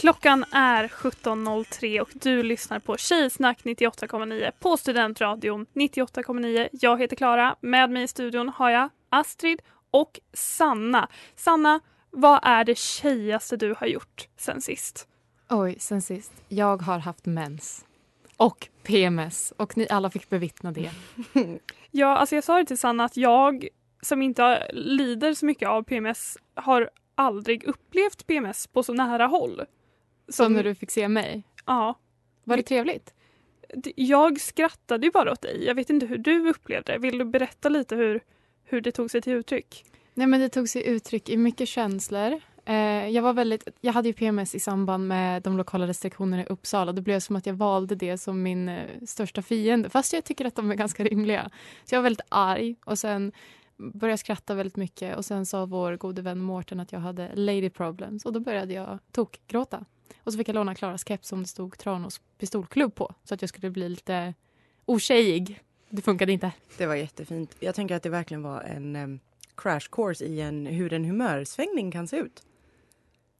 Klockan är 17.03 och du lyssnar på Tjejsnack 98,9 på Studentradion 98,9. Jag heter Klara. Med mig i studion har jag Astrid och Sanna. Sanna, vad är det tjejigaste du har gjort sen sist? Oj, sen sist. Jag har haft mens. Och PMS. Och ni alla fick bevittna det. Ja, alltså jag sa det till Sanna att jag som inte lider så mycket av PMS har aldrig upplevt PMS på så nära håll. Som när du fick se mig. Ja. Var det trevligt? Jag skrattade ju bara åt dig. Jag vet inte hur du upplevde det. Vill du berätta lite hur, hur det tog sig till uttryck? Nej, men det tog sig uttryck i mycket känslor. Eh, jag, var väldigt, jag hade ju PMS i samband med de lokala restriktionerna i Uppsala. Det blev som att jag valde det som min eh, största fiende. Fast jag tycker att de är ganska rimliga. Så jag var väldigt arg och sen började jag skratta väldigt mycket. Och sen sa vår gode vän Mårten att jag hade lady problems. Och då började jag tokgråta. Och så fick jag låna Klaras keps som det stod Tranås pistolklubb på. Så att jag skulle bli lite otjejig. Det funkade inte. Det var jättefint. Jag tänker att det verkligen var en em, crash course i en, hur en humörsvängning kan se ut.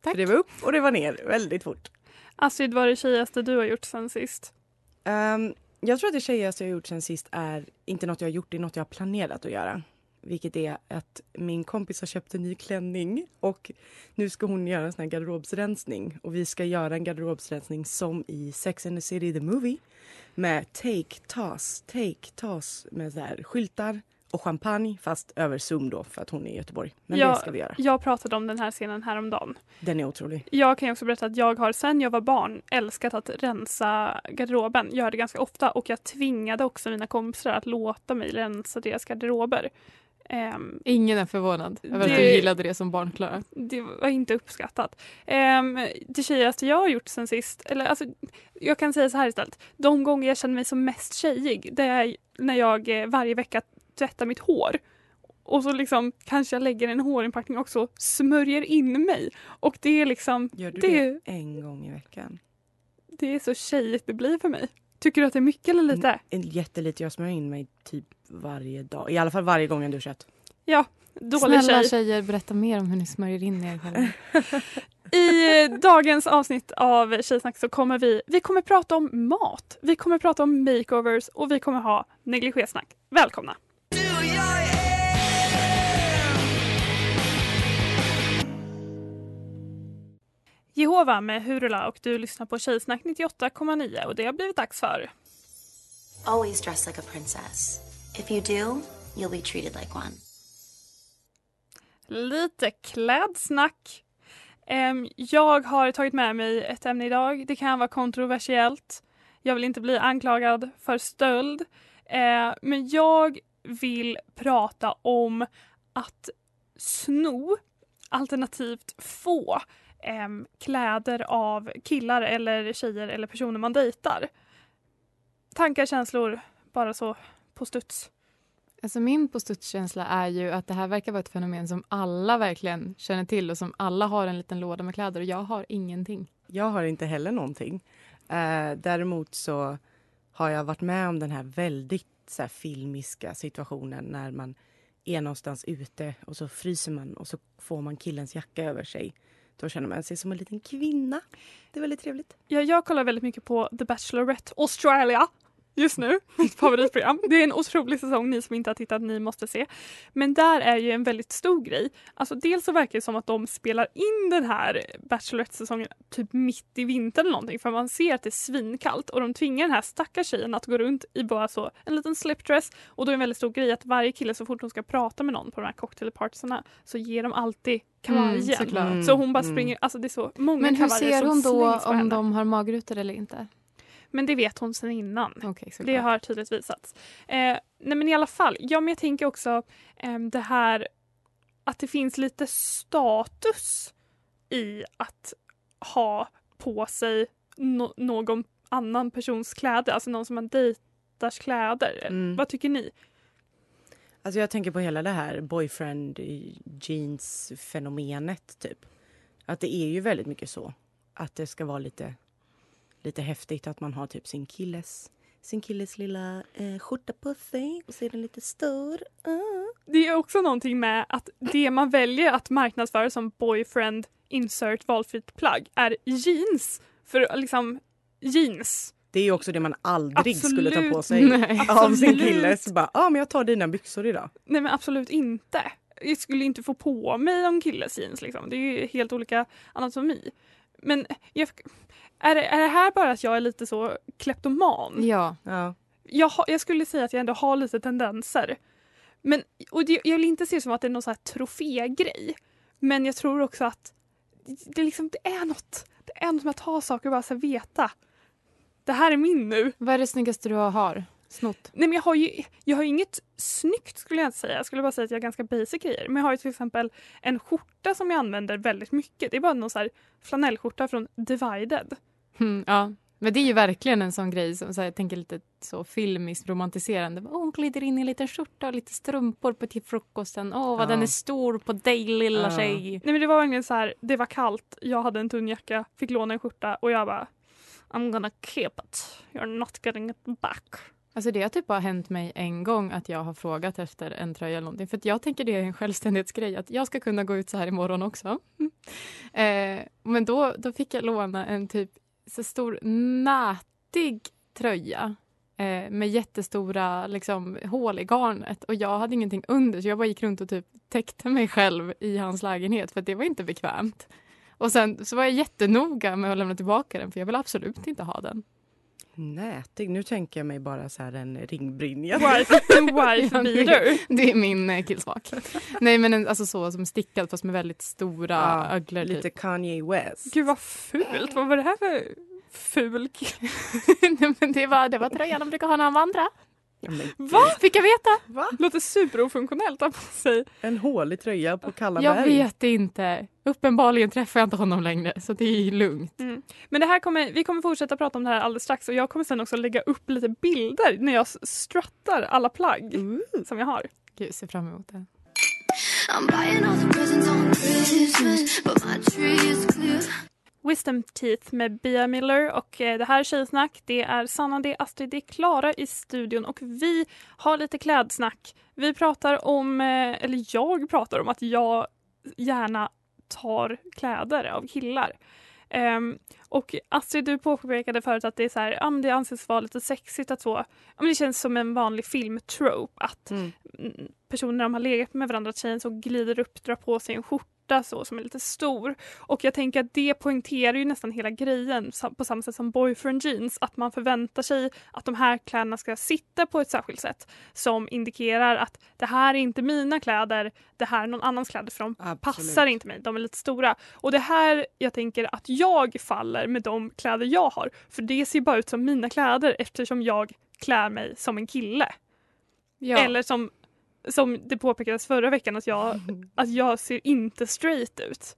Tack. För det var upp och det var ner väldigt fort. Astrid, vad är det tjejigaste du har gjort sen sist? Ehm, jag tror att det tjejigaste jag gjort sen sist är inte något jag har gjort, det är något jag har planerat att göra. Vilket är att min kompis har köpt en ny klänning och nu ska hon göra en sån garderobsrensning. Och vi ska göra en garderobsrensning som i Sex and the City the Movie. Med take, toss, take, toss med så här skyltar och champagne fast över Zoom då för att hon är i Göteborg. Men Ja. det ska vi göra. Jag pratade om den här scenen häromdagen. Den är otrolig. Jag kan också berätta att jag har sen jag var barn älskat att rensa garderoben. Jag gör det ganska ofta och jag tvingade också mina kompisar att låta mig rensa deras garderober. Ehm, Ingen är förvånad över att Det- du gillade det som barn, Klara. det var inte uppskattat. Um, det tjejigaste jag har gjort sen sist, eller alltså, jag kan säga så här istället. De gånger jag känner mig som mest tjejig, det är när jag eh, varje vecka tvättar mitt hår. Och så liksom kanske jag lägger en hårinpackning också, smörjer in mig. Och det är liksom, Gör du det, det en gång i veckan? det är så tjejigt det blir för mig. Tycker du att det är mycket eller lite? En jättelite. Jag smörjer in mig typ varje dag. I alla fall varje gång jag duschat. Ja, dålig Snälla tjej. tjejer, berätta mer om hur ni smörjer in er själva. I dagens avsnitt av Tjejsnack så kommer vi, vi kommer prata om mat, vi kommer prata om makeovers och vi kommer ha negligésnack. Välkomna! Jehova med Hurula och du lyssnar på Tjejsnack 98,9 och det har blivit dags för Always dress like a princess. If you do, you'll be treated like one. lite klädsnack. Jag har tagit med mig ett ämne idag. Det kan vara kontroversiellt. Jag vill inte bli anklagad för stöld. Eh, men jag vill prata om att sno alternativt få em, kläder av killar eller tjejer eller personer man dejtar. Tankar, känslor, bara så på studs. Alltså min på studskänsla är ju att det här verkar vara ett fenomen som alla verkligen känner till och som alla har en liten låda med kläder och jag har ingenting. Jag har inte heller någonting. Eh, däremot så har jag varit med om den här väldigt så här, filmiska situationen när man är någonstans ute och så fryser man och så får man killens jacka över sig. Då känner man sig som en liten kvinna. Det är väldigt trevligt. Ja, jag kollar väldigt mycket på The Bachelorette Australia just nu. Mitt favoritprogram. Det är en otrolig säsong. Ni som inte har tittat, ni måste se. Men där är ju en väldigt stor grej. Alltså dels så verkar det som att de spelar in den här Bachelorette-säsongen typ mitt i vintern eller någonting för man ser att det är svinkallt och de tvingar den här stackars tjejen att gå runt i bara så en liten slipdress och då är en väldigt stor grej att varje kille så fort de ska prata med någon på de här cocktailpartysarna så ger de alltid kavajen. såklart. så hon bara springer, alltså det är så många Men hur ser hon då om henne. de har magrutor eller inte? Men det vet hon sedan innan. Okay, det har tydligt visats. Eh, nej men i alla fall, ja men jag tänker också eh, det här att det finns lite status i att ha på sig no- någon annan persons kläder, alltså någon som man dejtars kläder. Mm. Vad tycker ni? Alltså jag tänker på hela det här boyfriend jeans fenomenet typ. Att det är ju väldigt mycket så. Att det ska vara lite, lite häftigt att man har typ sin killes, sin killes lilla eh, skjorta på sig och så är den lite stor. Ah. Det är också någonting med att det man väljer att marknadsföra som boyfriend insert valfritt plagg är jeans. För liksom jeans. Det är ju också det man aldrig skulle ta på Absolut. sig Nej. av sin Absolut. kille. Så bara, ja ah, men jag tar dina byxor idag. Nej men absolut inte. Jag skulle inte få på mig en killes jeans liksom. Det är helt olika anatomi. Men jag, är, det, är det här bara att jag är lite så kleptoman? Ja. ja. Jag, har- jag skulle säga att jag ändå har lite tendenser. Men, och det, jag vill inte se det som att det är någon så här trofégrej. Men jag tror också att det, liksom, det är något. Det är något med att ha saker och bara så veta. Det här är min nu. Vad är det snyggaste du har snott? Nej men jag har ju jag har inget snyggt skulle jag inte säga. Jag skulle bara säga att jag har ganska basic grejer. Men jag har ju till exempel en skjorta som jag använder väldigt mycket. Det är bara någon så här flanellskjorta från Divided. Mm, ja. Men det är ju verkligen en sån grej som så här, jag tänker lite så filmiskt romantiserande. Åh, hon glider in i en liten skjorta och lite strumpor på till frukosten. Åh, vad Ja. den är stor på dig lilla Ja. tjej. Nej men det var verkligen så här, det var kallt, jag hade en tunn jacka, fick låna en skjorta och jag bara I'm gonna keep it. You're not getting it back. Alltså det har typ bara hänt mig en gång att jag har frågat efter en tröja eller någonting. För att jag tänker det är en självständighetsgrej att jag ska kunna gå ut så här imorgon också. eh, men då, då fick jag låna en typ så stor nätig tröja eh, med jättestora liksom, hål i garnet och jag hade ingenting under så jag bara gick runt och typ täckte mig själv i hans lägenhet för att det var inte bekvämt. Och sen så var jag jättenoga med att lämna tillbaka den för jag vill absolut inte ha den. Nätig. Nu tänker jag mig bara så här en ringbrynja. Wife, en wife Ja, det- är min eh, killsmak. Nej men en, alltså så som stickad fast med väldigt stora Ja, öglor. lite Typ. Kanye West. Gud vad fult, vad var det här för ful? Nej, men det, var, det var tröjan de brukar ha när han vandrar. Va? Fick jag veta? Va? Låter superofunktionellt att på sig. En hålig tröja på kalla Jag berg. vet inte. Uppenbarligen träffar jag inte honom längre så det är lugnt. Mm. Men det här kommer, vi kommer fortsätta prata om det här alldeles strax och jag kommer sen också lägga upp lite bilder när jag struttar alla plagg som jag har. Gud, ser fram emot det. Wisdom Teeth med Bia Miller och eh, det här är Tjejsnack. Det är Sanna, det är Astrid, det är Klara i studion och vi har lite klädsnack. Vi pratar om, eh, eller jag pratar om att jag gärna tar kläder av killar. Ehm, och Astrid, du påpekade förut att det är så här, men det anses vara lite sexigt att så, men det känns som en vanlig filmtrope att mm, personer när de har legat med varandra, tjejen så glider upp, drar på sig en skjorta så som är lite stor. Och jag tänker att det poängterar ju nästan hela grejen på samma sätt som boyfriend jeans, att man förväntar sig att de här kläderna ska sitta på ett särskilt sätt som indikerar att det här är inte mina kläder, det här är någon annans kläder för de Absolut. passar inte mig, de är lite stora. Och det här jag tänker att jag faller med de kläder jag har, för det ser bara ut som mina kläder eftersom jag klär mig som en kille. Ja. Eller som, som det påpekades förra veckan att jag, att jag ser inte straight ut.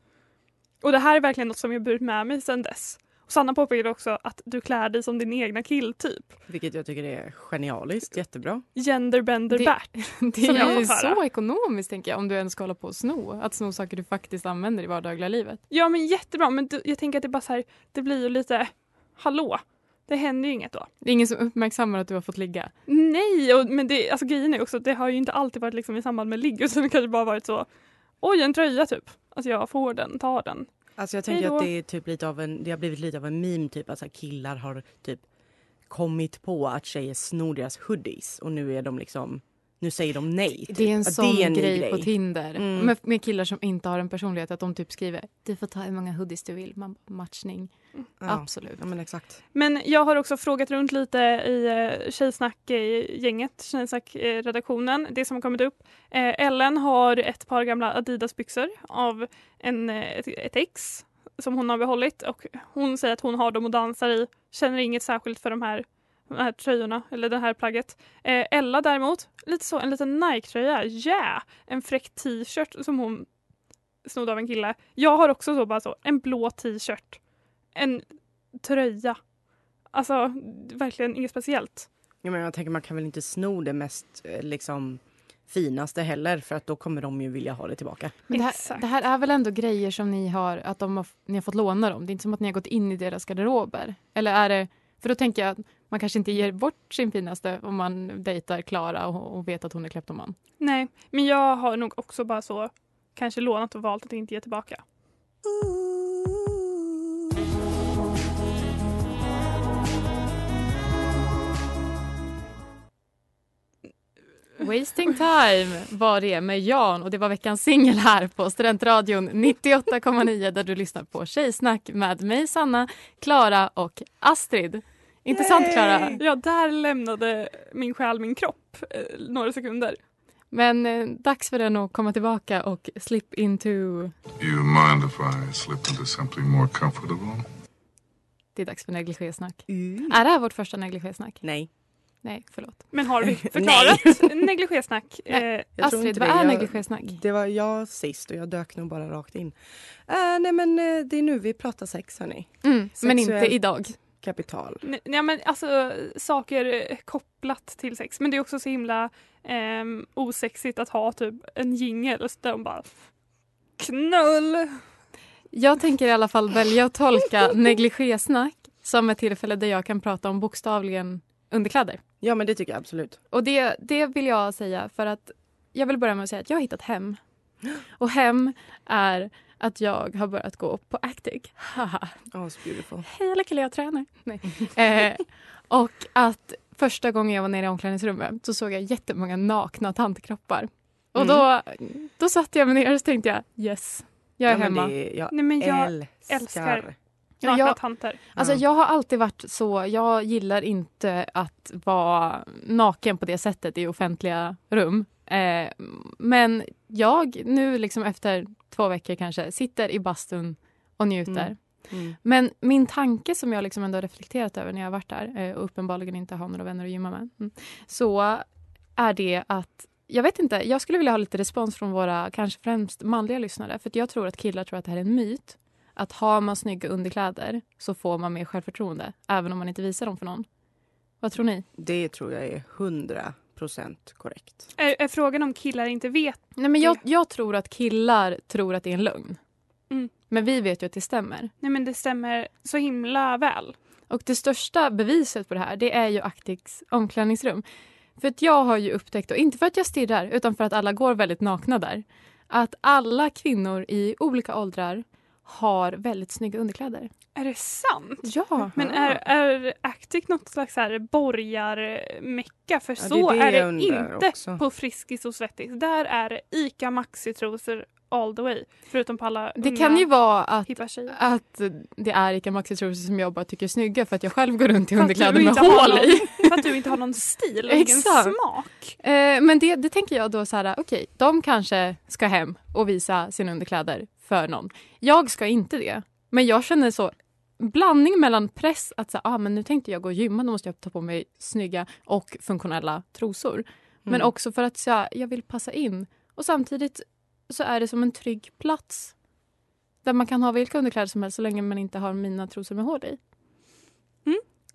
Och det här är verkligen något som jag burit med mig sedan dess. Och Sanna påpekade också att du klär dig som din egna killtyp. Vilket jag tycker är genialiskt. Jättebra. Genderbender Det- back. Det är ju så ekonomiskt tänker jag om du ens ska hålla på och sno. Att sno saker du faktiskt använder i vardagliga livet. Ja men jättebra men du, jag tänker att det bara så här, det blir ju lite, hallå, Det händer ju inget då. Det är ingen som uppmärksammar att du har fått ligga. Nej, och, men det, alltså, grejen är också att det har ju inte alltid varit liksom i samband med ligg utan det kanske bara varit så oj en tröja typ. Alltså jag får den, tar den. Alltså jag tänker Hej då. att det är typ lite av en, det har blivit lite av en meme typ att så killar har typ kommit på att tjejer snor deras hoodies och nu är de liksom, nu säger de nej. Typ. Det är en Att sån är ny grej, på Tinder. Mm. Med, med killar som inte har en personlighet. Att de typ skriver du får ta hur många hoodies du vill. Man, matchning. Ja. Absolut. Ja men exakt. Men jag har också frågat runt lite i eh, Tjejsnack-gänget, Tjejsnack-redaktionen, det som har kommit upp. Eh, Ellen har ett par gamla Adidas-byxor av en, eh, ett, ett ex som hon har behållit och hon säger att hon har dem och dansar i, känner inget särskilt för de här, de här tröjorna eller det här plagget. Eh, Ella däremot, lite så, en liten Nike-tröja, yeah! En fräck t-shirt som hon snodde av en kille. Jag har också så bara så, en blå t-shirt, en tröja. Alltså verkligen inget speciellt. Ja, men jag tänker man kan väl inte sno det mest eh, liksom finaste heller för att då kommer de ju vilja ha det tillbaka. Men det, här, Exakt. det här är väl ändå grejer som ni har, att de har, ni har fått låna dem? Det är inte som att ni har gått in i deras garderober? Eller är det, för då tänker jag att man kanske inte ger bort sin finaste om man dejtar Klara och, och vet att hon är kleptoman. Nej, men jag har nog också bara så kanske lånat och valt att inte ge tillbaka. Wasting time var det med Jan och det var veckans singel här på Studentradion 98,9 där du lyssnar på Tjejsnack med mig Sanna, Klara och Astrid. Inte sant Klara? Ja, där lämnade min själ min kropp eh, några sekunder. Men eh, dags för den att komma tillbaka och slip into... You mind if I slip into something more comfortable? Det är dags för negligésnack. Mm. Är det här vårt första negligésnack? Nej. Nej, förlåt. Men har vi förklarat negligésnack? Eh, Jag tror Astrid, vad det. är negligésnack? Det var jag sist och jag dök nog bara rakt in. Eh, nej men eh, det är nu vi pratar sex hörni. Mm, men inte idag. Kapital. nej, men alltså saker eh, kopplat till sex. Men det är också så himla eh, osexigt att ha typ en jingel där de bara knull. Jag tänker i alla fall välja att tolka negligésnack som ett tillfälle där jag kan prata om bokstavligen underkläder. Ja men det tycker jag absolut. Och det, det vill jag säga för att jag vill börja med att säga att jag har hittat hem. Och hem är att jag har börjat gå på Actic. Haha. Oh, beautiful. Hej alla killar, jag tränar. Nej. Eh, och att första gången jag var nere i omklädningsrummet så såg jag jättemånga nakna tantkroppar. Och Mm. då, då satte jag mig ner och så tänkte jag yes, jag är ja, hemma. Det, jag Nej, men jag älskar. älskar nakna jag- tanter. Alltså Ja. jag har alltid varit så, jag gillar inte att vara naken på det sättet i offentliga rum. Eh, men jag nu liksom efter två veckor kanske sitter i bastun och njuter. Mm. Mm. Men min tanke som jag liksom ändå har reflekterat över när jag har varit där eh, och uppenbarligen inte har några vänner att gymma med. Mm, så är det att jag vet inte, jag skulle vilja ha lite respons från våra kanske främst manliga lyssnare. För att jag tror att killar tror att det här är en myt. Att har man snygga underkläder så får man mer självförtroende. Även om man inte visar dem för någon. Vad tror ni? Det tror jag är 100 procent korrekt. Är, är frågan om killar inte vet? Nej, men jag, jag tror att killar tror att det är en lögn. Mm. Men vi vet ju att det stämmer. Nej men det stämmer så himla väl. Och det största beviset på det här det är ju Actics omklädningsrum. För att jag har ju upptäckt, och inte för att jag stirrar utan för att alla går väldigt nakna där, att alla kvinnor i olika åldrar har väldigt snygga underkläder. Är det sant? Ja. Men är, är Actic något slags här borgarmecka? För Ja, det så är det är det inte också. på Friskis och Svettis. Där är det ICA Maxi-trosor all the way. Förutom på alla Det unga, kan ju vara att, att det är Ica Maxi-trosor som jag bara tycker är snygga för att jag själv går runt i För underkläder med hål någon- i. För att du inte har någon stil och ingen smak. Eh, men det, det tänker jag då så här, okej, de kanske ska hem och visa sina underkläder för någon. Jag ska inte det. Men jag känner så blandning mellan press att säga, ah, men nu tänkte jag gå och gymma, då måste jag ta på mig snygga och funktionella trosor. Men Mm. också för att så, jag vill passa in. Och samtidigt så är det som en trygg plats. Där man kan ha vilka underkläder som helst så länge man inte har mina trosor med hål i.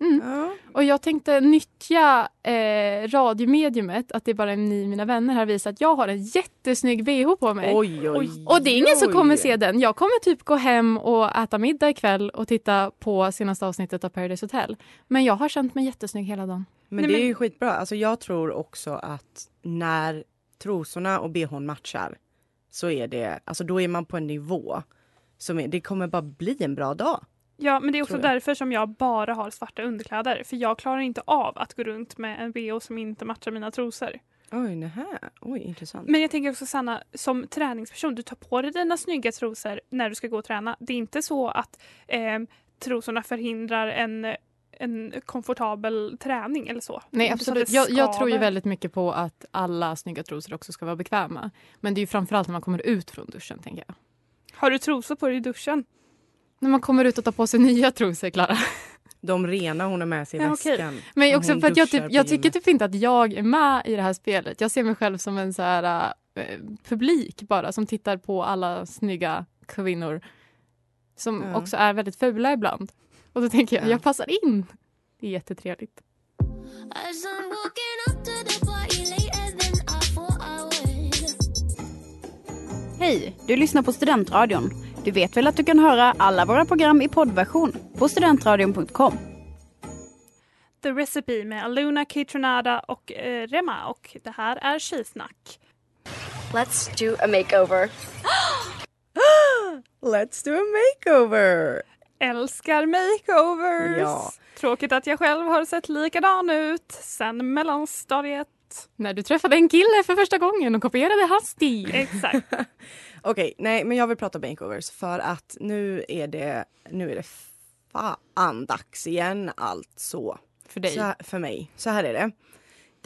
Mm. Och jag tänkte nyttja eh, radiomediumet, att det är bara ni mina vänner har visat att jag har en jättesnygg bh på mig. Oj, oj, och det är ingen som oj. kommer se den. Jag kommer typ gå hem och äta middag ikväll och titta på senaste avsnittet av Paradise Hotel. Men jag har känt mig jättesnygg hela dagen. Men det är ju skitbra. Alltså jag tror också att när trosorna och bhn matchar så är det, alltså då är man på en nivå som är, det kommer bara bli en bra dag. Ja, men det är också därför som jag bara har svarta underkläder. För jag klarar inte av att gå runt med en bh som inte matchar mina trosor. Oj, nähä. Oj, intressant. Men jag tänker också Sanna, som träningsperson, du tar på dig dina snygga trosor när du ska gå och träna. Det är inte så att eh, trosorna förhindrar en, en komfortabel träning eller så. Nej absolut. Jag, jag tror ju väldigt mycket på att alla snygga trosor också ska vara bekväma. Men det är ju framförallt när man kommer ut från duschen tänker jag. Har du trosor på dig i duschen? När man kommer ut och tar på sig nya trosor, Klara. De rena hon har med sig i Ja, väskan. Men om också för att jag, typ, jag tycker typ inte att jag är med i det här spelet. Jag ser mig själv som en så här eh, publik bara som tittar på alla snygga kvinnor som Ja. också är väldigt fula ibland. Och då tänker jag, Ja. jag passar in. Det är jättetrevligt. Hej, du lyssnar på Studentradion. Du vet väl att du kan höra alla våra program i poddversion på studentradion.com. The Recipe med Aluna Kitronada och eh, Rema och det här är Tjejsnack. Let's do a makeover. Let's do a makeover! Älskar makeovers! Ja. Tråkigt att jag själv har sett likadan ut sen mellanstadiet. När du träffade en kille för första gången och kopierade hans stil. Exakt. Okej, nej men jag vill prata makeovers för att nu är det, nu är det fan dags igen alltså. För dig? Så för mig. Så här är det.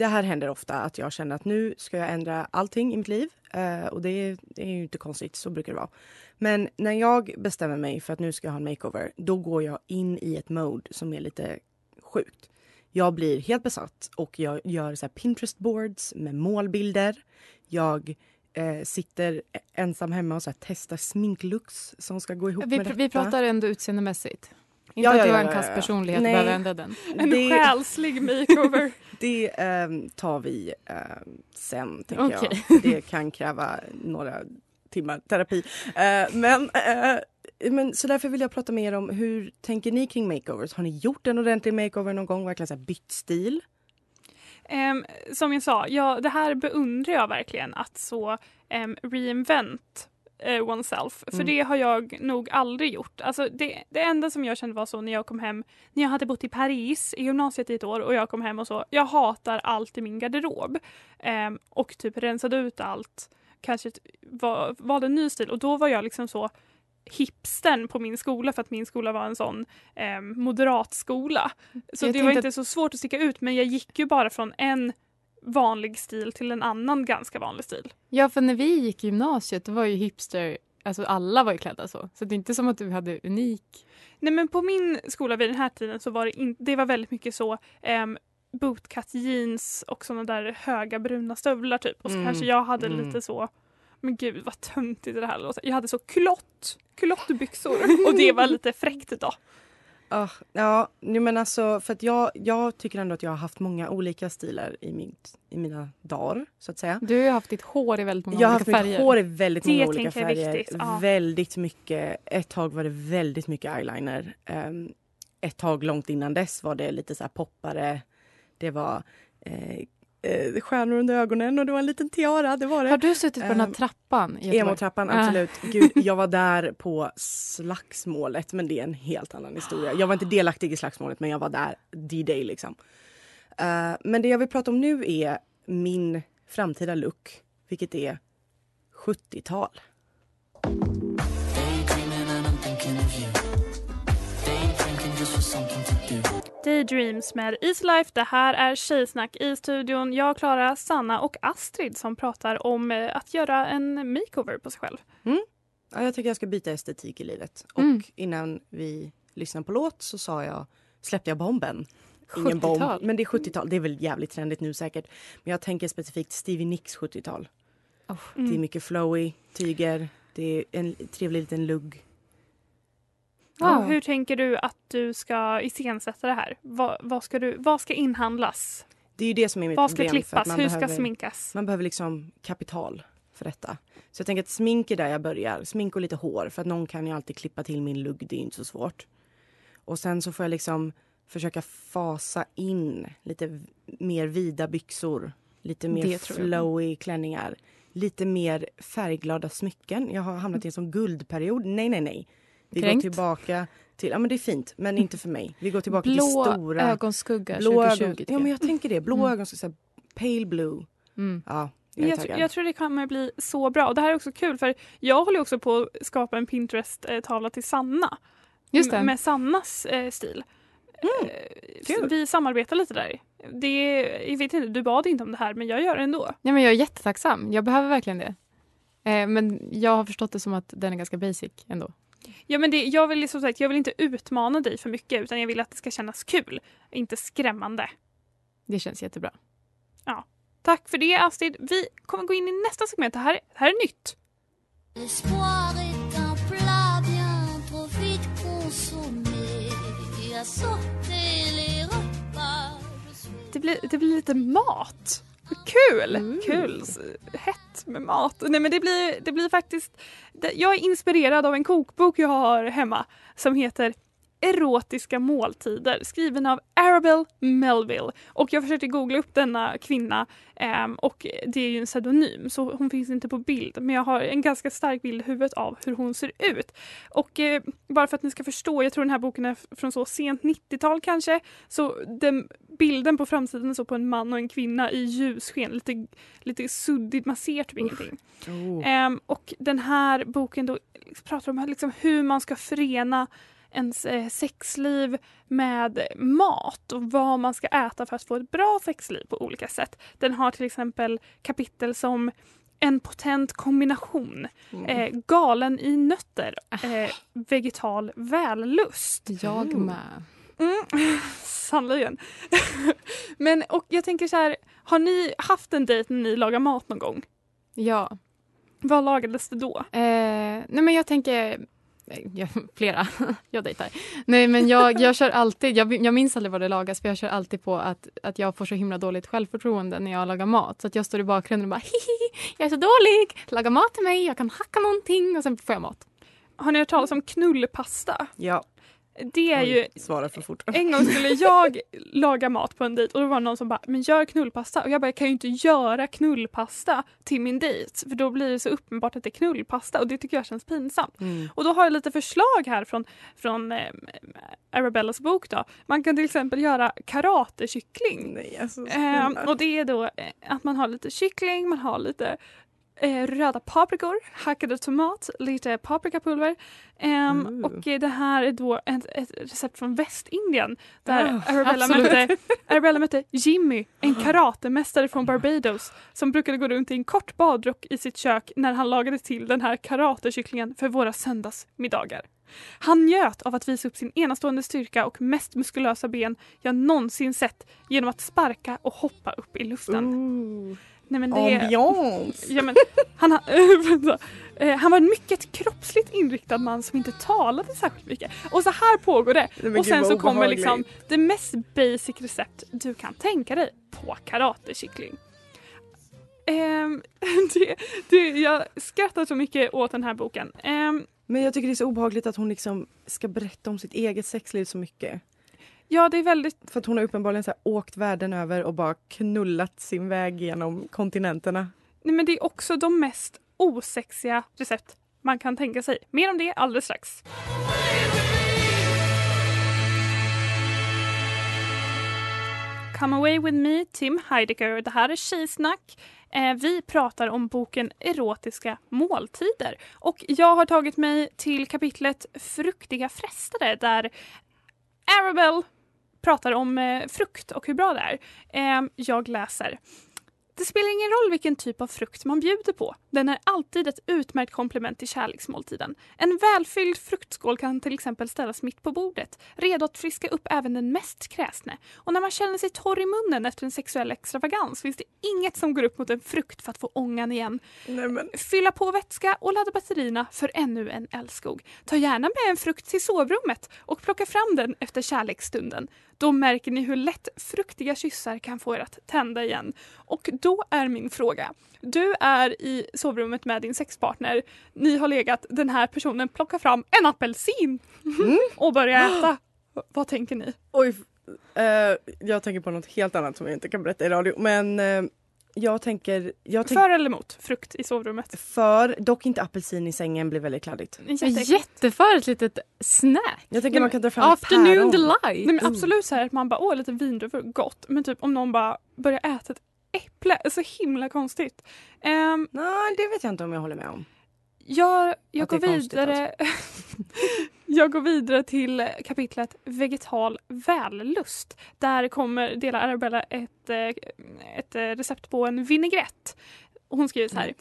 Det här händer ofta att jag känner att nu ska jag ändra allting i mitt liv. Eh, och det är, det är ju inte konstigt, så brukar det vara. Men när jag bestämmer mig för att nu ska jag ha en makeover, då går jag in i ett mode som är lite sjukt. Jag blir helt besatt och jag gör så Pinterest boards med målbilder. Jag eh, sitter ensam hemma och så testar sminklooks som ska gå ihop Vi, med detta. vi pratar ändå utseendemässigt. Inte Ja, att har ja, en kass personlighet och behöver ändra den. En Det- själslig makeover. Det ehm, tar vi ehm, sen, tänker Okej. jag. Det kan kräva några timmar terapi. Eh, men, eh, men så därför vill jag prata med er om hur tänker ni kring makeovers? Har ni gjort en ordentlig makeover någon gång? Verkligen så bytt stil? Ehm, som jag sa, ja, det här beundrar jag verkligen att så um, reinvent eh, oneself. För Mm. det har jag nog aldrig gjort. Alltså det, det enda som jag kände var så när jag kom hem, när jag hade bott i Paris i gymnasiet i ett år och jag kom hem och så, jag hatar allt i min garderob. Ehm, och typ rensade ut allt, kanske var, valde en ny stil och då var jag liksom så hipstern på min skola för att min skola var en sån eh, moderatskola. Så Jag det var inte så svårt att sticka ut men jag gick ju bara från en vanlig stil till en annan ganska vanlig stil. Ja, för när vi gick i gymnasiet var ju hipster, alltså alla var ju klädda så. Så det är inte som att du hade unik. Nej men på min skola vid den här tiden så var det, in, det var väldigt mycket så um, bootcut jeans och såna där höga bruna stövlar typ. Och så Mm, kanske jag hade mm. lite så men gud vad töntigt det här låter. Jag hade så klott, klottbyxor och det var lite fräckt då. Ah, ja, men alltså för att jag, jag tycker ändå att jag har haft många olika stilar i, mitt, i mina dagar så att säga. Du har haft ditt hår i väldigt många Jag har olika haft mitt färger. hår i väldigt Det många olika jag färger. viktigt, ja. Väldigt mycket. Ett tag var det väldigt mycket eyeliner. Ehm, ett tag långt innan dess var det lite så här poppare. Det var eh, eh, stjärnor under ögonen och det var en liten tiara. Det var det. Har du suttit på den här Ehm, trappan? Emotrappan, Ah. absolut. Gud, jag var där på slagsmålet, men det är en helt annan historia. Jag var inte delaktig i slagsmålet, men jag var där D-day liksom. Eh, men det jag vill prata om nu är min framtida look, vilket är 70-tal. Daydreams med Easy Life. Det här är Tjejsnack i studion. Jag, Klara, Sanna och Astrid som pratar om eh, att göra en makeover på sig själv. Ja, jag tycker jag ska byta estetik i livet. Mm. Och innan vi lyssnade på låt så sa jag, släppte jag bomben. Ingen 70-tal. bomb, men det är 70-tal. Det är väl jävligt trendigt nu säkert. Men jag tänker specifikt Stevie Nicks 70-tal. Oh. Det är mycket flowy tyger. Det är en trevlig liten lugg. Och hur tänker du att du ska iscensätta det här? Vad, vad, ska, du, vad ska inhandlas? Det är ju det som är mitt Vad ska problem. att klippas? Hur ska behöver- sminkas? Man behöver liksom kapital för detta. Så jag tänker att smink är där jag börjar. Smink och lite hår. För att någon kan ju alltid klippa till min lugg. Det är inte så svårt. Och sen så får jag liksom försöka fasa in lite mer vida byxor. Lite mer flowy klänningar. Lite mer färgglada smycken. Jag har hamnat i en sån guldperiod. Nej, nej, nej. Vi Kränkt. går tillbaka till, ja men det är fint, men inte för mig. Vi går tillbaka till Blå stora. ögonskugga blå 2020 ögon. tycker Ja men jag. tänker det. Blå Mm. ögon, så här, pale blue. Mm. Ja, jag Jag, tr- jag tror det kommer bli så bra. Och det här är också kul för jag håller också på att skapa en Pinterest-tavla till Sanna. Just det. Med Sannas eh, stil. Eh, kul. Vi samarbetar lite där. Det är, jag vet inte, du bad inte om det här men jag gör det ändå. Ja, men jag är jättetacksam. Jag behöver verkligen det. Eh, men jag har förstått det som att den är ganska basic ändå. Ja, men det, jag, vill, som sagt, jag vill inte utmana dig för mycket utan jag vill att det ska kännas kul, inte skrämmande. Det känns jättebra. Ja. Tack för det Astrid. Vi kommer gå in i nästa segment. Det här, det här är nytt. Det blir, det blir lite mat. Kul! Kul! S- Hett med mat. Nej men det blir, det blir faktiskt... Jag är inspirerad av en kokbok jag har hemma som heter Erotiska måltider skriven av Arabelle Melville. Och jag försökte googla upp denna kvinna ehm, och det är ju en pseudonym så hon finns inte på bild men jag har en ganska stark bild i huvudet av hur hon ser ut. Och eh, bara för att ni ska förstå, jag tror den här boken är från så sent 90-tal kanske, så den bilden på framsidan är så på en man och en kvinna i ljussken, lite, lite suddigt, man ser typ ingenting. Oh. Ehm, och den här boken då pratar om liksom hur man ska förena ens eh, sexliv med mat och vad man ska äta för att få ett bra sexliv på olika sätt. Den har till exempel kapitel som en potent kombination, eh, galen i nötter, eh, vegetal vällust. Jag med. Mm, sannerligen. Men och jag tänker så här, har ni haft en dejt när ni lagar mat någon gång? Ja. Vad lagades det då? Eh, nej men jag tänker eh, Ja, flera. jag dejtar. Nej men jag, jag kör alltid, jag, jag minns aldrig vad det lagas för jag kör alltid på att, att jag får så himla dåligt självförtroende när jag lagar mat. Så att jag står i bakgrunden och bara hihi, jag är så dålig, laga mat till mig, jag kan hacka någonting och sen får jag mat. Har ni hört talas om knullpasta? Ja. Det är ju Oj, Svara för fort. En gång skulle jag laga mat på en dejt och då var det någon som bara “men gör knullpasta” och jag bara “jag kan ju inte göra knullpasta till min dejt för då blir det så uppenbart att det är knullpasta och det tycker jag känns pinsamt”. Mm. Och då har jag lite förslag här från, från eh, Arabellas bok då. Man kan till exempel göra karatekyckling. Nej, alltså, Eh, och det är då eh, att man har lite kyckling, man har lite eh, röda paprikor, hackade tomat, lite paprikapulver. Ehm, Ooh. och det här är då ett, ett recept från Västindien där Ah, Arabella, mötte, Arabella mötte Jimmy, en karatemästare från Barbados som brukade gå runt i en kort badrock i sitt kök när han lagade till den här karatekycklingen för våra söndagsmiddagar. Han njöt av att visa upp sin enastående styrka och mest muskulösa ben jag någonsin sett genom att sparka och hoppa upp i luften. Ooh. Nej, men det, Ambiance! Ja, men, han. Eh, han var en mycket kroppsligt inriktad man som inte talade särskilt mycket. Och så här pågår det. men och sen så kommer liksom det mest basic recept du kan tänka dig på karatekyckling. Ehm, det, det, jag skrattar så mycket åt den här boken. Ehm, Men jag tycker det är så obehagligt att hon liksom ska berätta om sitt eget sexliv så mycket ja, det är väldigt... För att hon har uppenbarligen så här åkt världen över och bara knullat sin väg genom kontinenterna. Nej, men det är också de mest osexiga recept man kan tänka sig. Mer om det alldeles strax. Come away with me, Tim Heidecker. Det här är Tjejsnack. Eh, vi pratar om boken Erotiska måltider. Och jag har tagit mig till kapitlet Fruktiga frestare där Arabelle pratar om eh, frukt och hur bra det är. Ehm, jag läser. Det spelar ingen roll vilken typ av frukt man bjuder på. Den är alltid ett utmärkt komplement till kärleksmåltiden. En välfylld fruktskål kan till exempel ställas mitt på bordet, redo att friska upp även den mest kräsne. Och när man känner sig torr i munnen efter en sexuell extravagans finns det inget som går upp mot en frukt för att få ångan igen. Fylla på vätska och ladda batterierna för ännu en älskog. Ta gärna med en frukt till sovrummet och plocka fram den efter kärleksstunden. Då märker ni hur lätt fruktiga kyssar kan få er att tända igen. Och då är min fråga. Du är i sovrummet med din sexpartner. Ni har legat. Den här personen plockar fram en apelsin och börjar äta. Vad tänker ni? Oj, eh, jag tänker på något helt annat som jag inte kan berätta i radio. Men eh, jag tänker... Jag tänk- För eller emot frukt i sovrummet? För, dock inte apelsin i sängen blir väldigt kladdigt. Jätteför ett litet snack. Jag tänker man kan dra fram Afternoon päron. delight. Nej, men absolut så här att man bara åh lite vindruvor, gott. Men typ om någon bara börjar äta ett äpple, så himla konstigt. Um, Nej, det vet jag inte om jag håller med om. Jag, jag går konstigt, alltså. vidare. jag går vidare till kapitlet vegetal vällust. Där kommer delar Arabella ett, eh, ett eh, recept på en vinägrett. Hon skriver så här.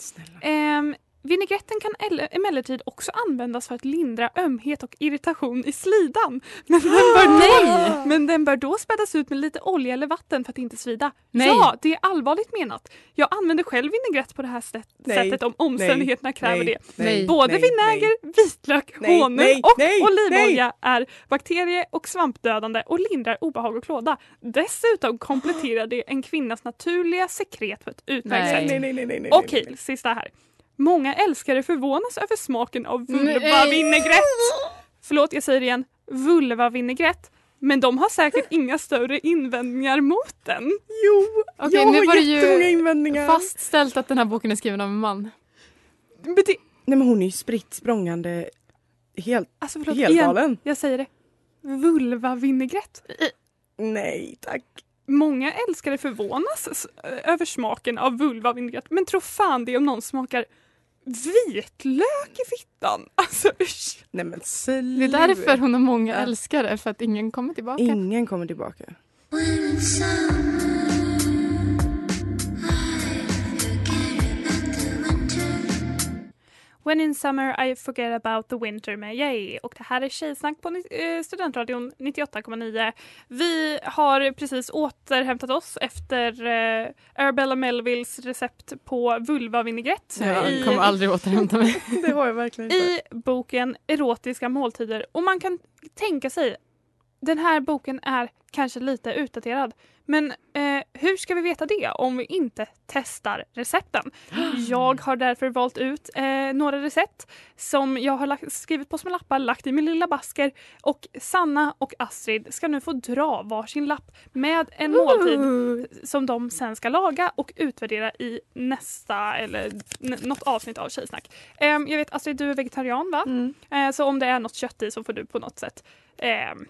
Ehm, Vinägretten kan el- emellertid också användas för att lindra ömhet och irritation i slidan. Men den, bör då, men den bör då spädas ut med lite olja eller vatten för att inte svida. Nej. Ja, det är allvarligt menat. Jag använder själv vinägrett på det här sätt- Nej. sättet om omständigheterna Nej. kräver Nej. det. Nej. Både vinäger, vitlök, honung och olivolja är bakterie och svampdödande och lindrar obehag och klåda. Dessutom kompletterar det en kvinnas naturliga sekret på ett utmärkt Nej. sätt. Nej, nej, nej, nej, nej, Okej, sista här. Många älskare förvånas över smaken av vulvavinägrett. Förlåt, jag säger det igen. Vulvavinägrett. Men de har säkert inga större invändningar mot den. Jo, Okej, jag nu har jättemånga invändningar. fastställt att den här boken är skriven av en man. Men det, Nej men hon är ju spritt språngande helt, alltså förlåt, helt igen. galen. Jag säger det. Vulvavinägrett. Nej tack. Många älskare förvånas över smaken av vulvavinägrett men tror fan det om någon smakar vitlök i fittan. Alltså usch. Nej men Det är därför hon har många älskare, för att ingen kommer tillbaka. Ingen kommer tillbaka. When in summer I forget about the winter med Yay. Och det här är Tjejsnack på eh, Studentradion 98,9. Vi har precis återhämtat oss efter eh, Arabella Melvilles recept på vulvavinägrett. Jag i- kommer aldrig återhämta mig. Det har jag verkligen inte. i boken Erotiska måltider. Och man kan tänka sig, den här boken är kanske lite utdaterad. Men eh, hur ska vi veta det om vi inte testar recepten? Jag har därför valt ut eh, några recept som jag har lagt, skrivit på små lappar, lagt i min lilla basker och Sanna och Astrid ska nu få dra varsin lapp med en måltid som de sen ska laga och utvärdera i nästa eller något avsnitt av Tjejsnack. Ehm, jag vet Astrid, du är vegetarian va? Mm. Eh, så om det är något kött i så får du på något sätt ehm,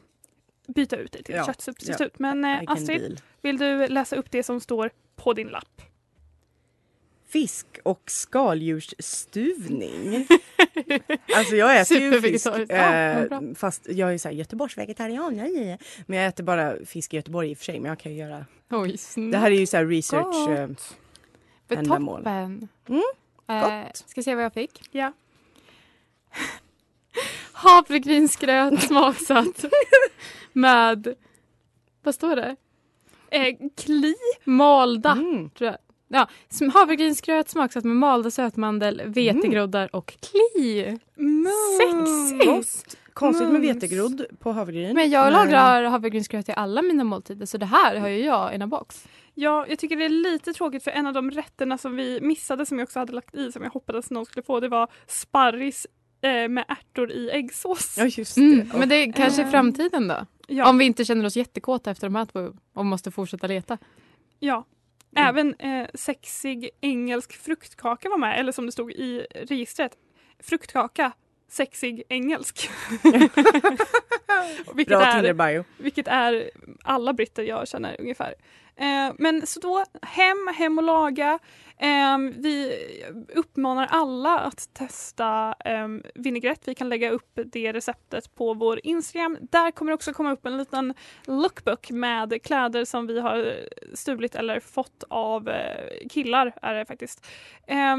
byta ut det till Ja, köttsubstitut. Men eh, Astrid, vill du läsa upp det som står på din lapp? Fisk och skaldjursstuvning. alltså jag äter ju fisk. Ja, Eh, fast jag är så här Göteborgsvegetarian. ja, ja, ja. Men jag äter bara fisk i Göteborg i och för sig. Men jag kan ju göra. Oj. Det här är ju så här research. Eh, ändamål. toppen. Mm, Eh, ska se vad jag fick? Ja. Havregrynsgröt smaksatt med, vad står det? Eh, kli. Malda. mm. Tror jag. Ja, havregrynsgröt smaksatt med malda sötmandel, vetegroddar och kli. Sexigt! Konstigt med vetegrodd på havregryn. Men jag lagrar havregrynsgröt i alla mina måltider så det här har ju jag i en box. Ja, jag tycker det är lite tråkigt för en av de rätterna som vi missade som jag också hade lagt i som jag hoppades någon skulle få det var sparris eh, med ärtor i äggsås. Ja just det. Mm, men det är kanske Eh, i framtiden då? Ja, Om vi inte känner oss jättekåta efter de här två och måste fortsätta leta. ja. Även eh, sexig engelsk fruktkaka var med, eller som det stod i registret, fruktkaka sexig engelsk. vilket, Bra är, vilket är alla britter jag känner ungefär. Eh, men så då, hem, hem och laga. Eh, vi uppmanar alla att testa eh, vinägrett. Vi kan lägga upp det receptet på vår Instagram. Där kommer också komma upp en liten lookbook med kläder som vi har stulit eller fått av eh, killar är det faktiskt. Eh,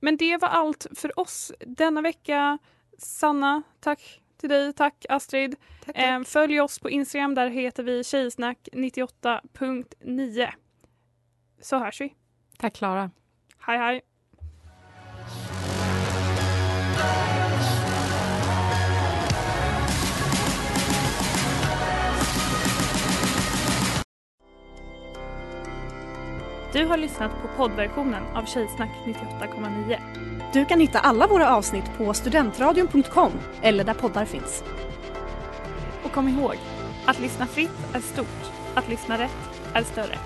men det var allt för oss denna vecka. Sanna, tack till dig. Tack Astrid. Tack, Eh, följ oss på Instagram. Där heter vi tjejsnack98.9. Så hörs vi. Tack Klara. Hej hej. Du har lyssnat på poddversionen av Tjejsnack 98,9. Du kan hitta alla våra avsnitt på studentradion.com eller där poddar finns. Och kom ihåg, att lyssna fritt är stort. Att lyssna rätt är större.